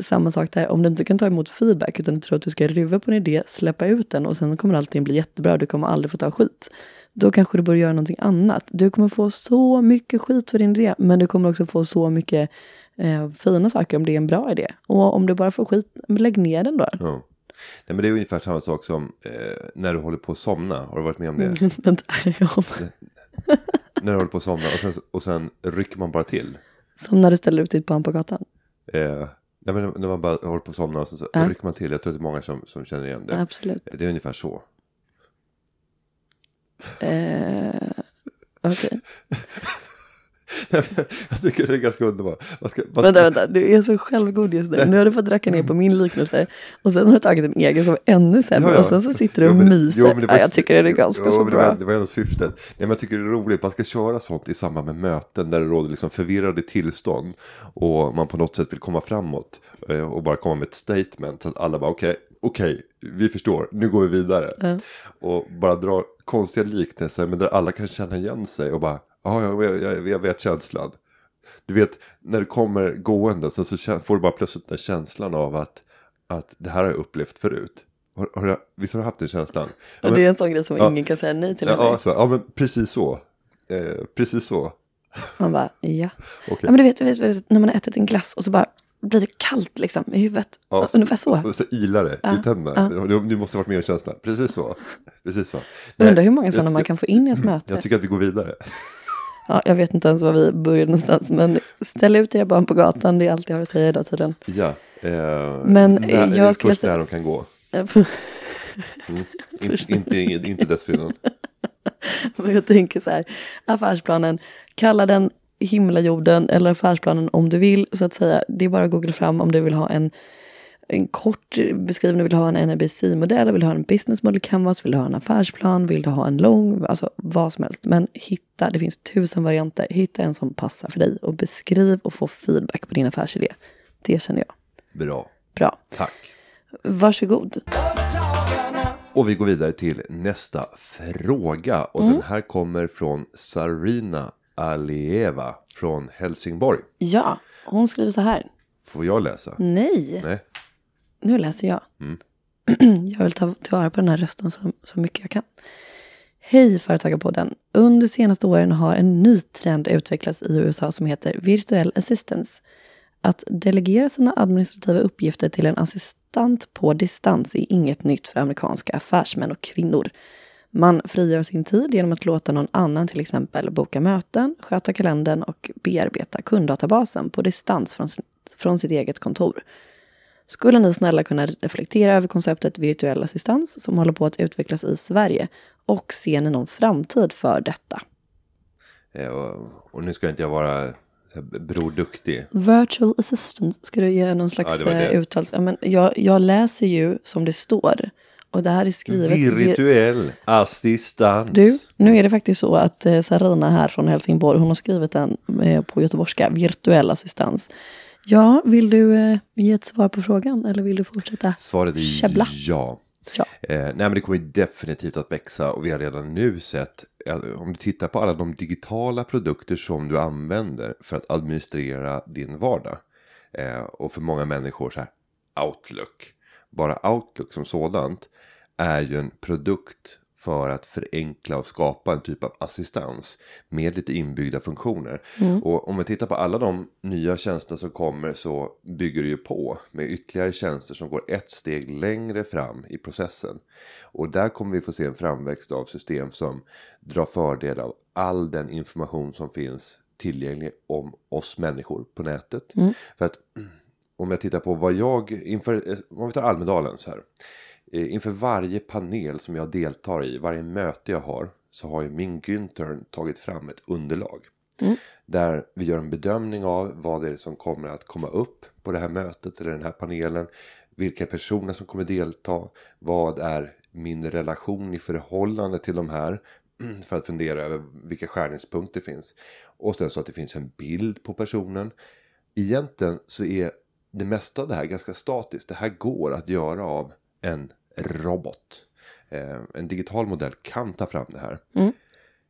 samma sak där, om du inte kan ta emot feedback utan du tror att du ska ruva på en idé, släppa ut den och sen kommer allting bli jättebra, du kommer aldrig få ta skit. Då kanske du börjar göra någonting annat. Du kommer få så mycket skit för din idé, men du kommer också få så mycket eh, fina saker om det är en bra idé. Och om du bara får skit, lägg ner den då. Ja. Nej, men det är ungefär samma sak som eh, när du håller på att somna. Har du varit med om det? Vänta, ja. När du håller på att somna och sen, och sen rycker man bara till. Som när du ställer ut ditt barn på gatan. Eh, nej, men när man bara håller på att somna och sen så Ja. rycker man till. Jag tror att det är många som, som känner igen det. Absolut. Det är ungefär så. Eh, Okej. jag tycker det är ganska underbart. Man ska, man Vänta, vänta, du är så självgod just nu. Nu har du fått racka ner på min liknelse. Och sen har du tagit en egen som var ännu sämre. Ja, ja. Och sen så sitter du och Jo, men- myser. jo, var- ja, jag tycker det är ganska jo, så men det var, bra. det var ändå syftet. Nej, men jag tycker det är roligt. Man ska köra sånt i samband med möten där det råder liksom förvirrade tillstånd. Och man på något sätt vill komma framåt. eh, Och bara komma med ett statement. Så att alla bara okej, okej, vi förstår, nu går vi vidare. Ja. Och bara dra konstiga liknelser men där alla kan känna igen sig och bara, ja, jag, jag, jag, vet känslan. Du vet, när du kommer gående så, så får du bara plötsligt den känslan av att, att det här har jag upplevt förut. Har, har jag, visst har du haft den känslan? Ja, Och det är en sån grej som Ja. ingen kan säga nej till. ja, ja, så, ja, men precis så. Eh, precis så. Man bara, ja. Okej. ja men du vet, du vet, när man har ätit en glass och så bara blir det kallt liksom i huvudet. Ja, Ungefär så. Och så ilar det Ja, i tänderna. Du, du måste ha varit med om känslan. Precis så. Precis så. Jag undrar hur många sådana man kan få in i ett möte. Jag tycker att vi går vidare. Ja, jag vet inte ens var vi började någonstans. Men ställ ut era barn på gatan, det är allt jag har att säga idag tydligen. Ja. Eh, Men, när, eh, jag skulle först när de kan gå. Mm. In, inte, inte, inte dessförinnan. Men jag tänker så här, affärsplanen, kalla den himlajorden eller affärsplanen om du vill. Så att säga, det är bara att googla fram om du vill ha en, en kort beskrivning, vill du ha en NRBC-modell, vill du ha en business model canvas, vill du ha en affärsplan, vill du ha en lång, alltså vad som helst. Men hitta, det finns tusen varianter, hitta en som passar för dig och beskriv och få feedback på din affärsidé. Det känner jag. Bra. Bra. Tack. Varsågod. Och vi går vidare till nästa fråga. Och Mm. den här kommer från Sarina Alieva från Helsingborg. Ja, hon skriver så här. Får jag läsa? Nej. Nej. Nu läser jag. Mm. jag vill ta tillvara på den här rösten så, så mycket jag kan. Hej Företagarpodden! Under senaste åren har en ny trend utvecklats i USA som heter virtuell assistance. Att delegera sina administrativa uppgifter till en assistent på distans är inget nytt för amerikanska affärsmän och kvinnor. Man frigör sin tid genom att låta någon annan till exempel boka möten, sköta kalendern och bearbeta kunddatabasen på distans från, från sitt eget kontor. Skulle ni snälla kunna reflektera över konceptet virtuell assistans som håller på att utvecklas i Sverige och ser ni någon framtid för detta? Eh, Och, och nu ska inte jag vara Bror Duktig. Virtual assistant, ska du ge någon slags Ja, det var det. eh, uttal? Ja, men jag, jag läser ju som det står. Och det här är skrivet... vir- Virtuell assistans. Du, nu är det faktiskt så att eh, Sarina här från Helsingborg, hon har skrivit den på göteborgska, virtuell assistans. Ja, vill du eh, ge ett svar på frågan eller vill du fortsätta Svaret är käbbla? ja. Ja. Eh, nej men det kommer definitivt att växa och vi har redan nu sett, eh, om du tittar på alla de digitala produkter som du använder för att administrera din vardag. Eh, och för många människor så här Outlook. Bara Outlook som sådant är ju en produkt för att förenkla och skapa en typ av assistans med lite inbyggda funktioner. Och om vi tittar på alla de nya tjänster som kommer så bygger det ju på med ytterligare tjänster som går ett steg längre fram i processen. Och där kommer vi få se en framväxt av system som drar fördel av all den information som finns tillgänglig om oss människor på nätet. För att om jag tittar på vad jag inför, eh, om vi tar Almedalen så här. Eh, Inför varje panel som jag deltar i, varje möte jag har, så har ju min Günther tagit fram ett underlag. Där vi gör en bedömning av vad det är som kommer att komma upp på det här mötet eller den här panelen. Vilka personer som kommer delta. Vad är min relation i förhållande till de här. För att fundera över vilka skärningspunkter finns. Och sen så att det finns en bild på personen. Egentligen så är det mesta av det här ganska statiskt. Det här går att göra av en robot. Eh, en digital modell kan ta fram det här.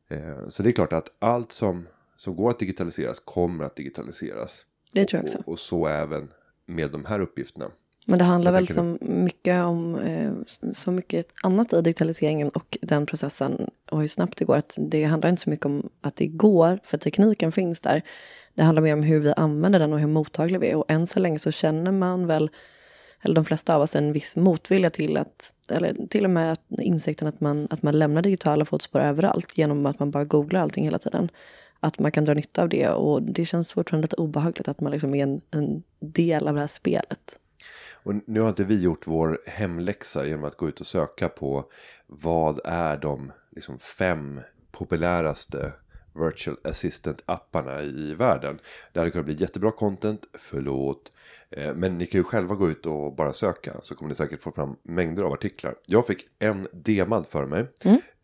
Eh, så det är klart att allt som, som går att digitaliseras kommer att digitaliseras. Det tror jag också. Och, och så även med de här uppgifterna. Men det handlar väl så mycket om eh, så mycket annat i digitaliseringen och den processen och hur snabbt det går. Att det handlar inte så mycket om att det går, för tekniken finns där. Det handlar mer om hur vi använder den och hur mottagliga vi är. Och än så länge så känner man väl, eller de flesta av oss, en viss motvilja till att, eller till och med insikten att man, att man lämnar digitala fotspår överallt genom att man bara googlar allting hela tiden. Att man kan dra nytta av det och det känns fortfarande lite obehagligt att man liksom är en, en del av det här spelet. Och nu har inte vi gjort vår hemläxa genom att gå ut och söka på vad är de liksom fem populäraste virtual assistant-apparna i världen. Det hade kunnat bli jättebra content, förlåt. Eh, Men ni kan ju själva gå ut och bara söka så kommer ni säkert få fram mängder av artiklar. Jag fick en demad för mig.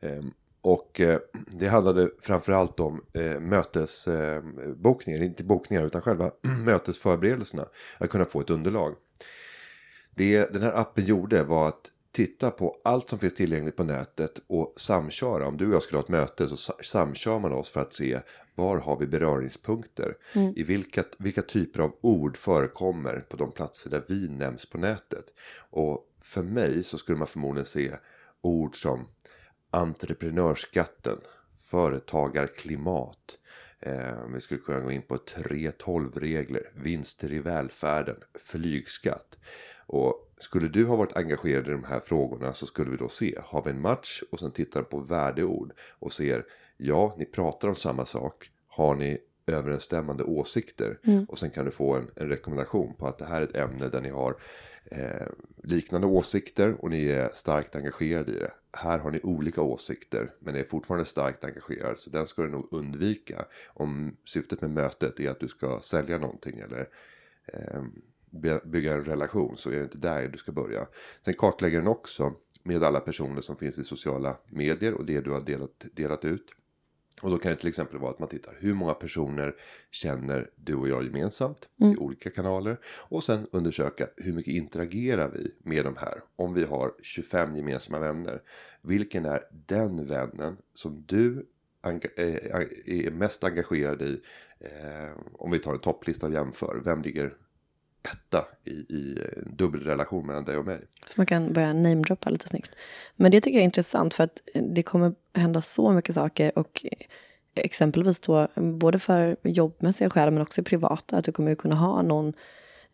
Eh, Och eh, det handlade framförallt om eh, mötesbokningar, inte bokningar utan själva mötesförberedelserna. Att kunna få ett underlag. Det den här appen gjorde var att titta på allt som finns tillgängligt på nätet och samköra. Om du och jag skulle ha ett möte så sa- samkör man oss för att se var har vi beröringspunkter. I vilka, vilka typer av ord förekommer på de platser där vi nämns på nätet. Och för mig så skulle man förmodligen se ord som entreprenörsskatten, företagarklimat. Eh, vi skulle kunna gå in på 3.12-regler, vinster i välfärden, flygskatt. Och skulle du ha varit engagerad i de här frågorna så skulle vi då se, har vi en match och sen tittar på värdeord och ser, ja, ni pratar om samma sak, har ni överensstämmande åsikter och sen kan du få en, en rekommendation på att det här är ett ämne där ni har eh, liknande åsikter och ni är starkt engagerade i det. Här har ni olika åsikter men är fortfarande starkt engagerade så den ska du nog undvika om syftet med mötet är att du ska sälja någonting eller eh, bygga en relation så är det inte där du ska börja. Sen kartlägger den också med alla personer som finns i sociala medier och det du har delat, delat ut. Och då kan det till exempel vara att man tittar hur många personer känner du och jag gemensamt i olika kanaler. Och sen undersöka hur mycket interagerar vi med de här. Om vi har 25 gemensamma vänner. Vilken är den vännen som du eh, är mest engagerad i? Eh, om vi tar en topplista och jämför. Vem ligger etta i, i en dubbelrelation mellan dig och mig? Så man kan börja namedroppa lite snyggt. Men det tycker jag är intressant för att eh, det kommer hända så mycket saker och eh, exempelvis då både för jobbmässiga skäl men också privata. Att du kommer kunna ha någon,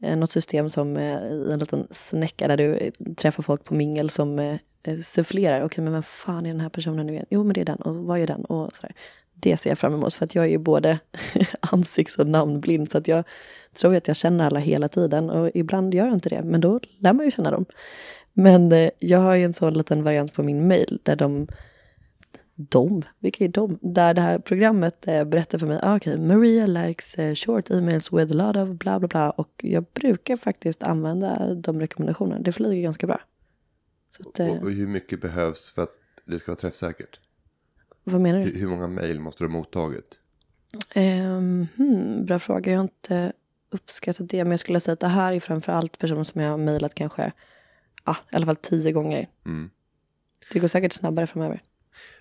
eh, något system som i en liten snäcka där du träffar folk på mingel som sufflerar. Okej, men vem fan är den här personen nu igen? Jo, men det är den och vad är den? Och sådär. Det ser jag fram emot för att jag är ju både ansikts och namnblind så att jag tror att jag känner alla hela tiden och ibland gör jag inte det, men då lär man ju känna dem. Men eh, jag har ju en sån liten variant på min mail där de, de, vilka är de? Där det här programmet eh, berättar för mig, ah, okej, Maria likes eh, short emails with a lot of bla bla bla och jag brukar faktiskt använda de rekommendationerna, det flyger ganska bra. Så att, eh, Och, och hur mycket behövs för att det ska vara träffsäkert? Vad menar du? Hur, hur många mejl måste du ha mottagit? Um, hmm, bra fråga. Jag har inte uppskattat det. Men jag skulle säga att det här är framför allt personer som jag har mejlat kanske ah, i alla fall tio gånger. Mm. Det går säkert snabbare framöver.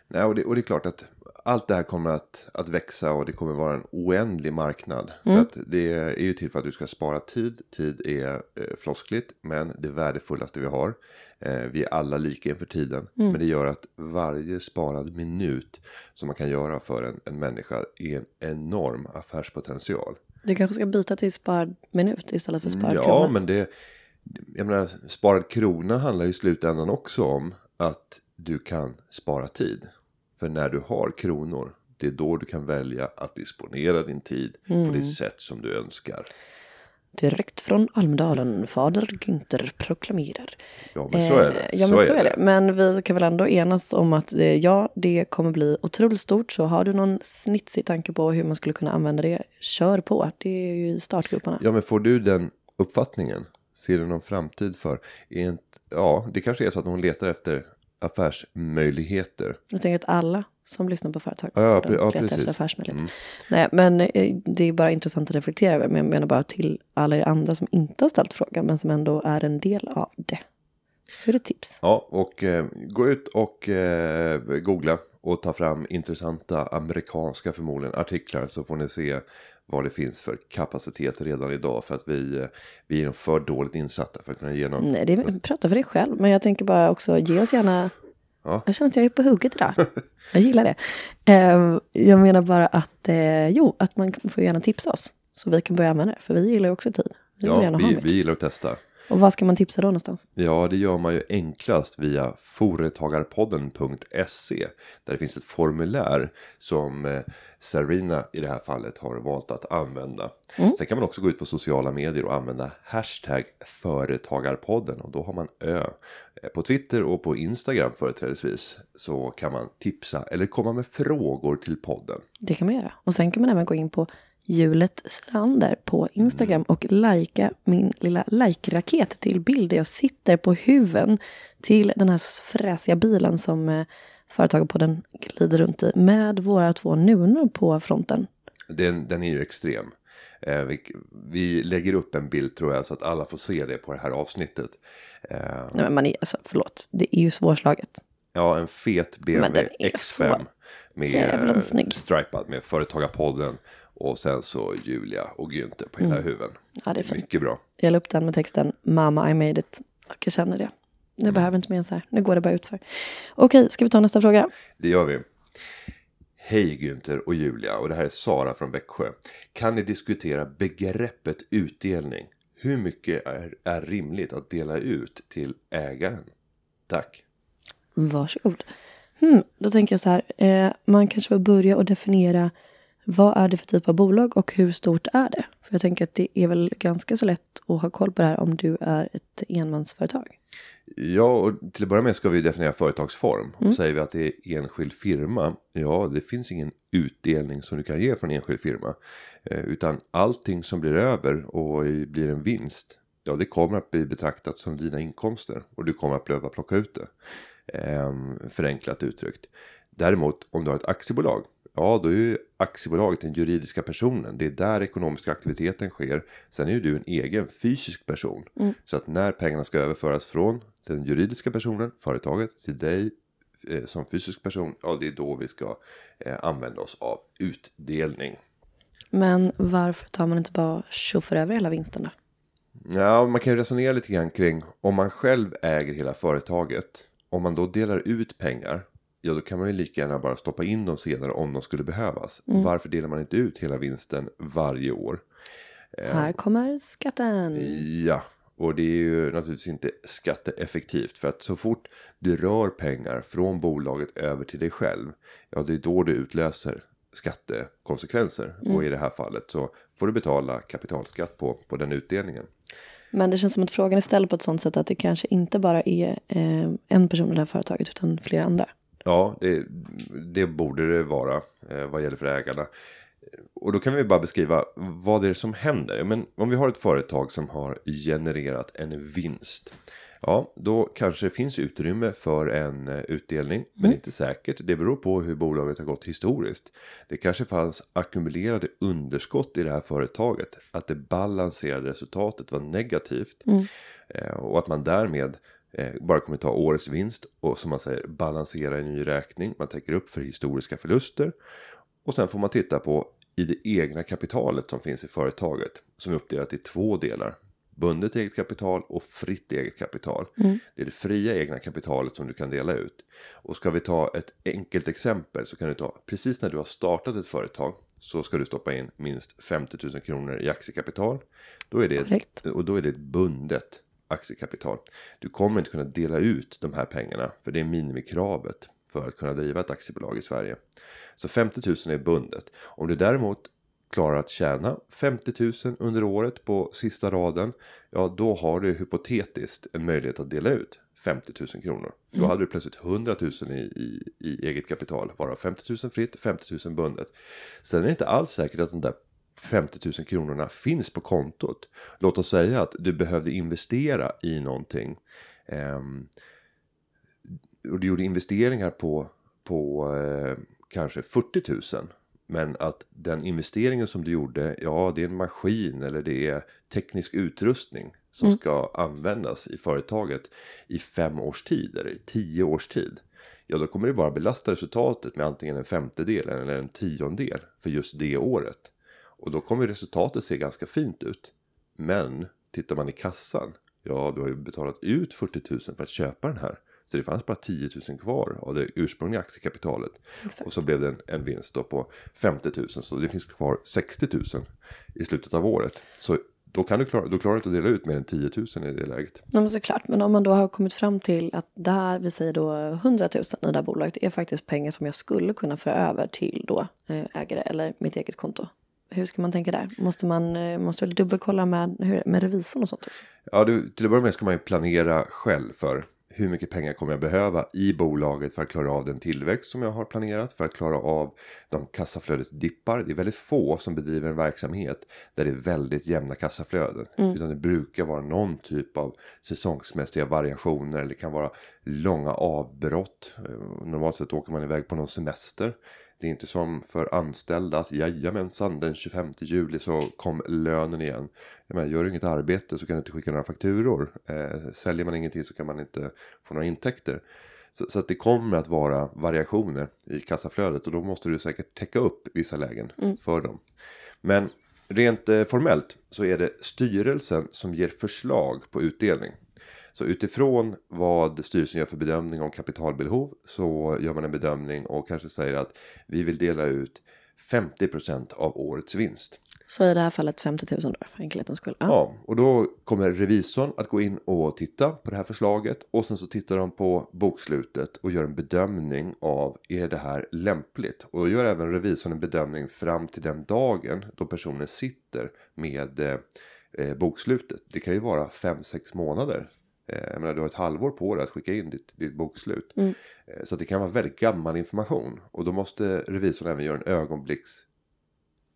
Nej, och, det, och det är klart att allt det här kommer att, att växa och det kommer vara en oändlig marknad. Mm. För att det är ju till för att du ska spara tid. Tid är eh, floskligt men det värdefullaste vi har. Eh, vi är alla lika inför tiden. Mm. Men det gör att varje sparad minut som man kan göra för en, en människa är en enorm affärspotential. Du kanske ska byta till sparad minut istället för sparad Ja, krona. men det... Jag menar, sparad krona handlar i slutändan också om att du kan spara tid. För när du har kronor, det är då du kan välja att disponera din tid på Mm. det sätt som du önskar. Direkt från Almedalen, fader Günther proklamerar. Ja, men så är det. Eh, Ja, men så, är det. Men vi kan väl ändå enas om att eh, ja, det kommer bli otroligt stort. Så har du någon snitsig tanke på hur man skulle kunna använda det, kör på. Det är ju i startgroparna. Ja, men får du den uppfattningen? Ser du någon framtid för? Är inte, ja, det kanske är så att hon letar efter affärsmöjligheter. Jag tänker att alla som lyssnar på företag Ja, ja, de ja, letar efter affärsmöjligheter. Mm. Nej, men eh, det är bara intressant att reflektera över. Men jag menar bara till alla er andra som inte har ställt frågan, men som ändå är en del av det. Så är det tips. Ja, och eh, gå ut och eh, googla och ta fram intressanta amerikanska förmodligen artiklar så får ni se vad det finns för kapacitet redan idag för att vi, eh, vi är för dåligt insatta för att kunna ge någon. Nej, det är, prata för dig själv. Men jag tänker bara också, ge oss gärna... Ja. Jag känner att jag är på hugget idag. Jag gillar det. Eh, jag menar bara att, eh, jo, att man får gärna tipsa oss. Så vi kan börja använda det. För vi gillar ju också tid. Vi Ja, vi, vi gillar att testa. Och vad ska man tipsa då någonstans? Ja, det gör man ju enklast via företagarpodden.se. Där det finns ett formulär som eh, Sarina i det här fallet har valt att använda. Mm. Sen kan man också gå ut på sociala medier och använda hashtag företagarpodden. Och då har man ö. Eh, På Twitter och på Instagram företrädesvis så kan man tipsa eller komma med frågor till podden. Det kan man göra. Och sen kan man även gå in på hjulet Selander på Instagram och lajka min lilla like-raket till bild där jag sitter på huven till den här fräsiga bilen som eh, Företagarpodden glider runt i med våra två nunor på fronten. Den, den är ju extrem. Eh, vi, lägger upp en bild tror jag så att alla får se det på det här avsnittet. Eh, Nej, men man är, alltså, förlåt, det är ju svårslaget. Ja, en fet BMW den är X5 så med snygg. stripad med Företagarpodden och sen så Julia och Günther på hela huven. Mm. Ja, det är fint. Mycket bra. Jag la upp den med texten Mamma I made it. Och jag känner det. Nu Mm. behöver inte mer än så här. Nu går det bara utför. Okej, ska vi ta nästa fråga? Det gör vi. Hej Günther och Julia och det här är Sara från Växjö. Kan ni diskutera begreppet utdelning? Hur mycket är, är rimligt att dela ut till ägaren? Tack. Varsågod. Hmm, då tänker jag så här. Eh, man kanske får börja och definiera vad är det för typ av bolag och hur stort är det? För jag tänker att det är väl ganska så lätt att ha koll på det här om du är ett enmansföretag. Ja, och till att börja med ska vi definiera företagsform. Och säger vi att det är enskild firma, ja, det finns ingen utdelning som du kan ge från enskild firma. Eh, utan allting som blir över och blir en vinst, ja, det kommer att bli betraktat som dina inkomster. Och du kommer att behöva plocka ut det. Eh, förenklat uttryckt. Däremot, om du har ett aktiebolag, ja, då är ju aktiebolaget den juridiska personen. Det är där ekonomiska aktiviteten sker. Sen är ju du en egen fysisk person. Så att när pengarna ska överföras från den juridiska personen, företaget, till dig eh, som fysisk person, ja, det är då vi ska eh, använda oss av utdelning. Men varför tar man inte bara tjoffar över hela vinsten då? Ja, man kan ju resonera lite grann kring om man själv äger hela företaget. Om man då delar ut pengar. Ja, då kan man ju lika gärna bara stoppa in dem senare om de skulle behövas. Varför delar man inte ut hela vinsten varje år? Här kommer skatten. Ja, och det är ju naturligtvis inte skatteeffektivt. För att så fort du rör pengar från bolaget över till dig själv. Ja, det är då du utlöser skattekonsekvenser. Och i det här fallet så får du betala kapitalskatt på, på den utdelningen. Men det känns som att frågan är ställd på ett sånt sätt att det kanske inte bara är eh, en person i det här företaget utan flera andra. Ja, det, det borde det vara eh, vad gäller för ägarna. Och då kan vi bara beskriva vad det är som händer. Men om vi har ett företag som har genererat en vinst. Ja, då kanske det finns utrymme för en eh, utdelning. Men inte säkert. Det beror på hur bolaget har gått historiskt. Det kanske fanns ackumulerade underskott i det här företaget. Att det balanserade resultatet var negativt. Eh, och att man därmed bara kommer ta årets vinst och som man säger balansera en ny räkning. Man täcker upp för historiska förluster. Och sen får man titta på i det egna kapitalet som finns i företaget som är uppdelat i två delar. Bundet eget kapital och fritt eget kapital. Det är det fria egna kapitalet som du kan dela ut. Och ska vi ta ett enkelt exempel så kan du ta precis när du har startat ett företag så ska du stoppa in minst 50 000 kronor i aktiekapital. Då är det, och då är det bundet aktiekapital. Du kommer inte kunna dela ut de här pengarna för det är minimikravet för att kunna driva ett aktiebolag i Sverige. Så 50 000 är bundet. Om du däremot klarar att tjäna 50 000 under året på sista raden. Ja, då har du hypotetiskt en möjlighet att dela ut 50 000 kronor. För Då hade du plötsligt 100 000 i, i, i eget kapital. Varav 50 000 fritt, 50 000 bundet. Sen är det inte alls säkert att de där 50 000 kronorna finns på kontot. Låt oss säga att du behövde investera i någonting. Ehm, och du gjorde investeringar på, på eh, kanske 40 000. Men att den investeringen som du gjorde, ja det är en maskin eller det är teknisk utrustning som ska användas i företaget i fem års tid eller i tio års tid. Ja då kommer det bara belasta resultatet med antingen en femtedel eller en tiondel för just det året. Och då kommer resultatet se ganska fint ut. Men tittar man i kassan, ja du har ju betalat ut 40 000 för att köpa den här. Så det fanns bara 10 000 kvar av det ursprungliga aktiekapitalet. Exakt. Och så blev det en, en vinst då på 50 000. Så det finns kvar 60 000 i slutet av året. Så då, kan du klara, då klarar du inte att dela ut mer än 10 000 i det läget. Ja, men såklart. Men om man då har kommit fram till att det här, vi säger då 100 000 i det här bolaget, är faktiskt pengar som jag skulle kunna föra över till då eh, ägare eller mitt eget konto. Hur ska man tänka där? Måste man eh, måste väl dubbelkolla med, hur- med revisorn och sånt också? Ja, du, till att börja med ska man ju planera själv för hur mycket pengar kommer jag behöva i bolaget för att klara av den tillväxt som jag har planerat, för att klara av de kassaflödesdippar. Det är väldigt få som bedriver en verksamhet där det är väldigt jämna kassaflöden. Utan det brukar vara någon typ av säsongsmässiga variationer eller det kan vara långa avbrott. Eh, Normalt sett åker man iväg på någon semester. Det är inte som för anställda att jajamensan den 25 juli så kom lönen igen. Jag menar, gör du inget arbete så kan du inte skicka några fakturor. Eh, säljer man ingenting så kan man inte få några intäkter. Så, så att det kommer att vara variationer i kassaflödet och då måste du säkert täcka upp vissa lägen för dem. Men rent eh, formellt så är det styrelsen som ger förslag på utdelning. Så utifrån vad styrelsen gör för bedömning om kapitalbehov så gör man en bedömning och kanske säger att vi vill dela ut 50% av årets vinst. Så i det här fallet 50 000 då, för enkelhetens skull. Ja. Ja, och då kommer revisorn att gå in och titta på det här förslaget och sen så tittar de på bokslutet och gör en bedömning av är det här lämpligt? Och då gör även revisorn en bedömning fram till den dagen då personen sitter med eh, eh, bokslutet. Det kan ju vara 5-6 månader. Eh, jag menar, du har ett halvår på dig att skicka in ditt, ditt bokslut. Eh, Så det kan vara väldigt gammal information. Och då måste revisorn även göra en ögonblicks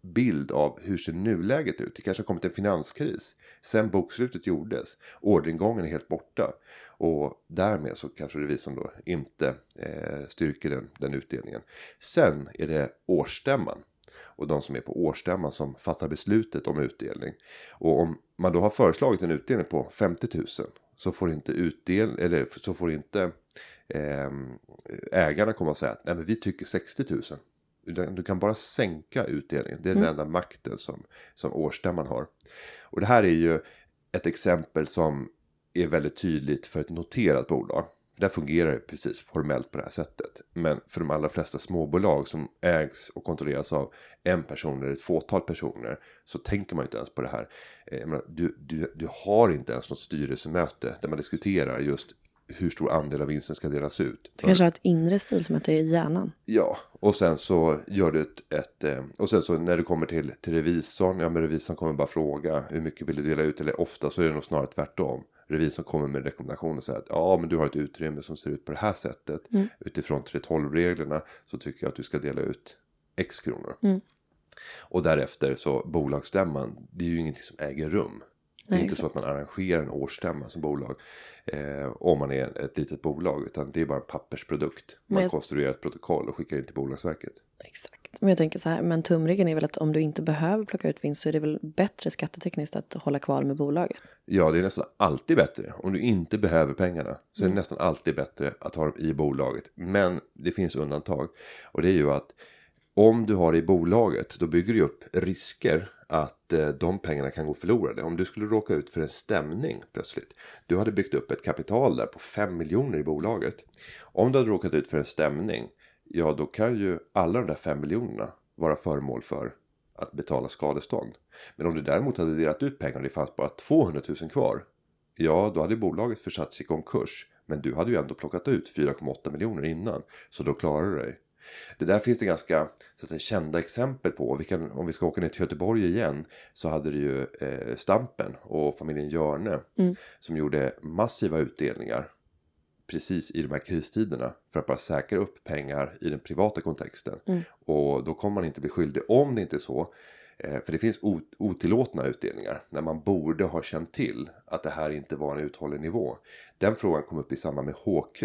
bild av hur ser nuläget ut. Det kanske har kommit en finanskris. Sen bokslutet gjordes. Orderingången är helt borta. Och därmed så kanske revisorn då inte eh, styrker den, den utdelningen. Sen är det årsstämman. Och de som är på årsstämman som fattar beslutet om utdelning. Och om man då har föreslagit en utdelning på 50 000. Så får inte utdel eller så får inte eh, ägarna komma och säga att Nej, men vi tycker 60 000. Utan Du kan bara sänka utdelningen. Det är den enda makten som, som årsstämman har. Och det här är ju ett exempel som är väldigt tydligt för ett noterat bolag. Där fungerar det precis formellt på det här sättet. Men för de allra flesta småbolag som ägs och kontrolleras av en person eller ett fåtal personer så tänker man inte ens på det här. Eh, menar, du, du, du har inte ens något styrelsemöte där man diskuterar just hur stor andel av vinsten ska delas ut. Du kanske har ett inre styrelsemöte i hjärnan. Ja, och sen så gör du ett, ett eh, och sen så när du kommer till, till revisorn, ja men revisorn kommer bara fråga hur mycket vill du dela ut eller ofta så är det nog snarare tvärtom. Revisorn kommer med en rekommendation och säger att ja men du har ett utrymme som ser ut på det här sättet. Utifrån 3.12-reglerna så tycker jag att du ska dela ut X kronor. Och därefter så bolagsstämman, det är ju ingenting som äger rum. Det är Nej, inte så att man arrangerar en årsstämma som bolag. Eh, om man är ett litet bolag. Utan det är bara en pappersprodukt. Man jag- konstruerar ett protokoll och skickar in till Bolagsverket. Exakt. Men jag tänker så här, men tumregeln är väl att om du inte behöver plocka ut vinst så är det väl bättre skattetekniskt att hålla kvar med bolaget. Ja, det är nästan alltid bättre. Om du inte behöver pengarna så Mm. är det nästan alltid bättre att ha dem i bolaget. Men det finns undantag. Och det är ju att om du har det i bolaget då bygger du upp risker att eh, de pengarna kan gå förlorade. Om du skulle råka ut för en stämning plötsligt. Du hade byggt upp ett kapital där på 5 miljoner i bolaget. Om du hade råkat ut för en stämning. Ja, då kan ju alla de där 5 miljonerna vara föremål för att betala skadestånd. Men om du däremot hade delat ut pengar och det fanns bara 200 000 kvar. Ja, då hade bolaget försatts i konkurs. Men du hade ju ändå plockat ut 4,8 miljoner innan. Så då klarar du dig. Det där finns det ganska så att säga, kända exempel på. Vi kan, om vi ska åka ner till Göteborg igen. Så hade det ju eh, Stampen och familjen Görne. Som gjorde massiva utdelningar. Precis i de här kristiderna. För att bara säkra upp pengar i den privata kontexten. Och då kommer man inte bli skyldig om det inte är så. Eh, För det finns ot- otillåtna utdelningar när man borde ha känt till att det här inte var en uthållig nivå. Den frågan kom upp i samband med HQ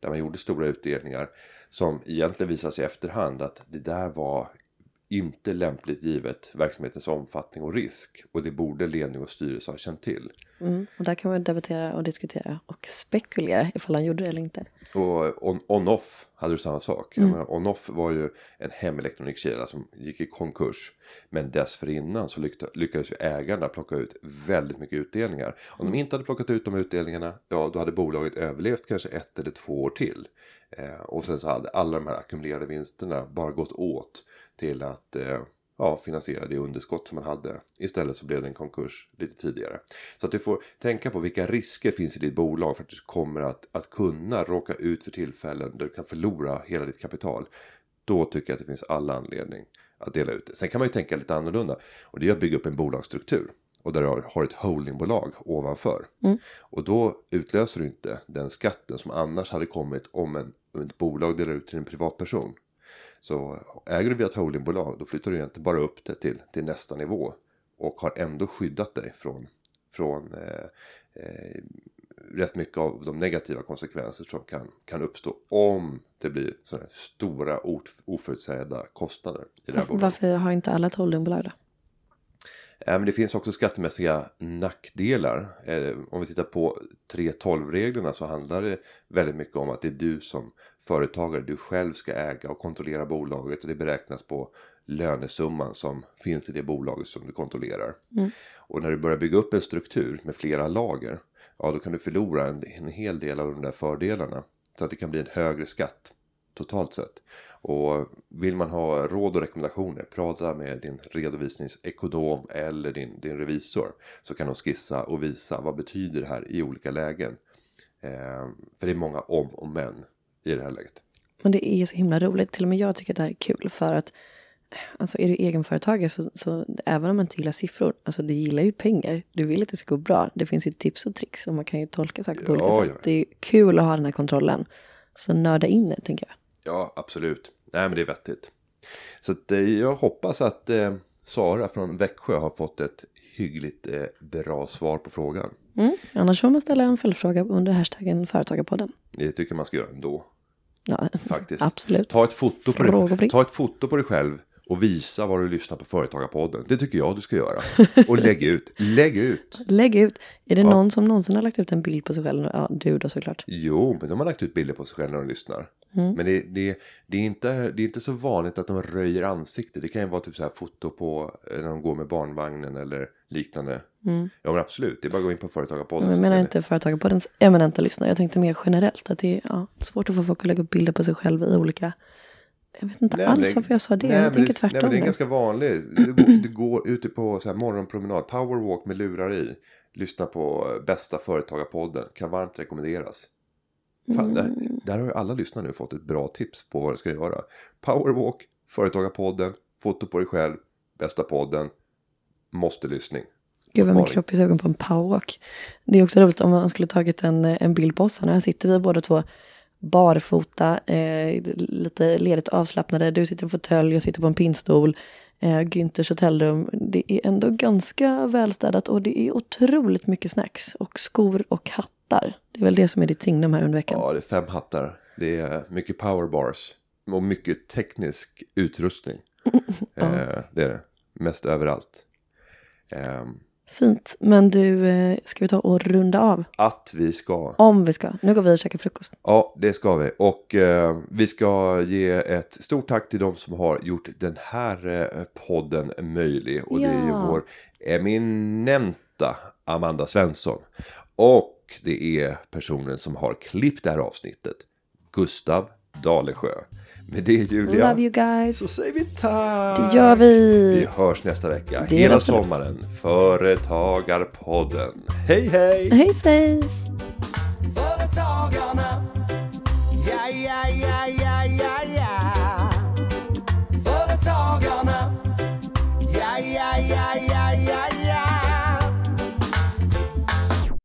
där man gjorde stora utdelningar som egentligen visade sig i efterhand att det där var inte lämpligt givet verksamhetens omfattning och risk och det borde ledning och styrelse ha känt till. Mm. Och där kan man debattera och diskutera och spekulera ifall han gjorde det eller inte. Och on- on-off hade du samma sak. Menar, On-off var ju en hemelektronikkedja som gick i konkurs. Men dessförinnan så lyckades ju ägarna plocka ut väldigt mycket utdelningar. Om de inte hade plockat ut de utdelningarna, ja då hade bolaget överlevt kanske ett eller två år till. Eh, och sen så hade alla de här ackumulerade vinsterna bara gått åt till att eh, ja, finansiera det underskott som man hade. Istället så blev det en konkurs lite tidigare. Så att du får tänka på vilka risker finns i ditt bolag för att du kommer att, att kunna råka ut för tillfällen där du kan förlora hela ditt kapital. Då tycker jag att det finns alla anledning att dela ut det. Sen kan man ju tänka lite annorlunda. Och det är att bygga upp en bolagsstruktur. Och där du har- ett holdingbolag ovanför. Och då utlöser du inte den skatten som annars hade kommit om, en, om ett bolag delar ut till en privatperson. Så äger du via ett holdingbolag då flyttar du egentligen bara upp det till, till nästa nivå. Och har ändå skyddat dig från, från eh, eh, rätt mycket av de negativa konsekvenser som kan, kan uppstå om det blir sådana stora oförutsedda kostnader i det här bolaget. Varför har inte alla ett holdingbolag då? Eh, Men det finns också skattemässiga nackdelar. Eh, Om vi tittar på 3.12-reglerna så handlar det väldigt mycket om att det är du som företagare, du själv ska äga och kontrollera bolaget och det beräknas på lönesumman som finns i det bolaget som du kontrollerar. Och när du börjar bygga upp en struktur med flera lager, ja då kan du förlora en, en hel del av de där fördelarna. Så att det kan bli en högre skatt totalt sett. Och vill man ha råd och rekommendationer, prata med din redovisningsekonom eller din, din revisor. Så kan de skissa och visa vad betyder det här i olika lägen. Eh, för det är många om och men i det här läget. Men det är så himla roligt. Till och med jag tycker att det här är kul för att Alltså är du egenföretagare så, så även om man inte gillar siffror, alltså du gillar ju pengar. Du vill att det ska gå bra. Det finns ju tips och tricks och man kan ju tolka saker på Ja, olika sätt. ja. Det är kul att ha den här kontrollen. Så nörda in det, tänker jag. Ja, absolut. Nej, men det är vettigt. Så att, eh, jag hoppas att eh, Sara från Växjö har fått ett hyggligt eh, bra svar på frågan. Mm. Annars får man ställa en följdfråga under hashtaggen Företagarpodden. Det tycker man ska göra ändå. Ja, Faktiskt. absolut. Ta ett, foto på dig, ta ett foto på dig själv och visa vad du lyssnar på Företagarpodden. Det tycker jag du ska göra. Och lägg ut. Lägg ut. Lägg ut. Är det Ja. någon som någonsin har lagt ut en bild på sig själv? Ja, du då såklart. Jo, men de har lagt ut bilder på sig själva när de lyssnar. Mm. Men det, det, det, är inte, det är inte så vanligt att de röjer ansiktet. Det kan ju vara typ så här foto på eh, när de går med barnvagnen eller liknande. Ja men absolut, det är bara att gå in på Företagarpodden. Men jag menar inte Företagarpoddens eminenta lyssnare. Jag tänkte mer generellt att det är ja, svårt att få folk att lägga upp bilder på sig själv i olika... Jag vet inte Nej, alls varför jag sa det. nej, jag tänker det, nej, tvärtom. men det är nu. ganska vanligt. Du, går- du går ute på så här morgonpromenad, powerwalk med lurar i. Lyssna på eh, bästa företagarpodden. Kan varmt rekommenderas. Fan, där, Mm. där har ju alla lyssnare nu fått ett bra tips på vad de ska göra. Powerwalk, Företagarpodden, foto på dig själv, bästa podden, måste lyssning. Gud vad min kropp är sugen på en powerwalk. Det är också roligt om man skulle tagit en, en bild på oss. här. Här sitter vi båda två barfota, eh, lite ledigt avslappnade. Du sitter i en fåtölj, jag sitter på en pinnstol. Eh, Günthers hotellrum. Det är ändå ganska välstädat och det är otroligt mycket snacks och skor och hattar. Det är väl det som är ditt signum här under veckan. Ja, det är fem hattar. Det är mycket powerbars. Och mycket teknisk utrustning. eh, det är det. Mest överallt. Eh, Fint. Men du, eh, ska vi ta och runda av? att vi ska. Om vi ska. Nu går vi och käkar frukost. Ja, det ska vi. Och eh, vi ska ge ett stort tack till de som har gjort den här eh, podden möjlig. Och det är ju Ja. vår eminenta Amanda Svensson. Och det är personen som har klippt det här avsnittet. Gustav Dalesjö. Med det Julia. Love you guys. Så säger vi tack. Det gör vi. Vi hörs nästa vecka. Det Hela sommaren. Företagarpodden. Hej hej. Hej svejs. Företagarna. Ja, ja, ja, ja, ja, ja.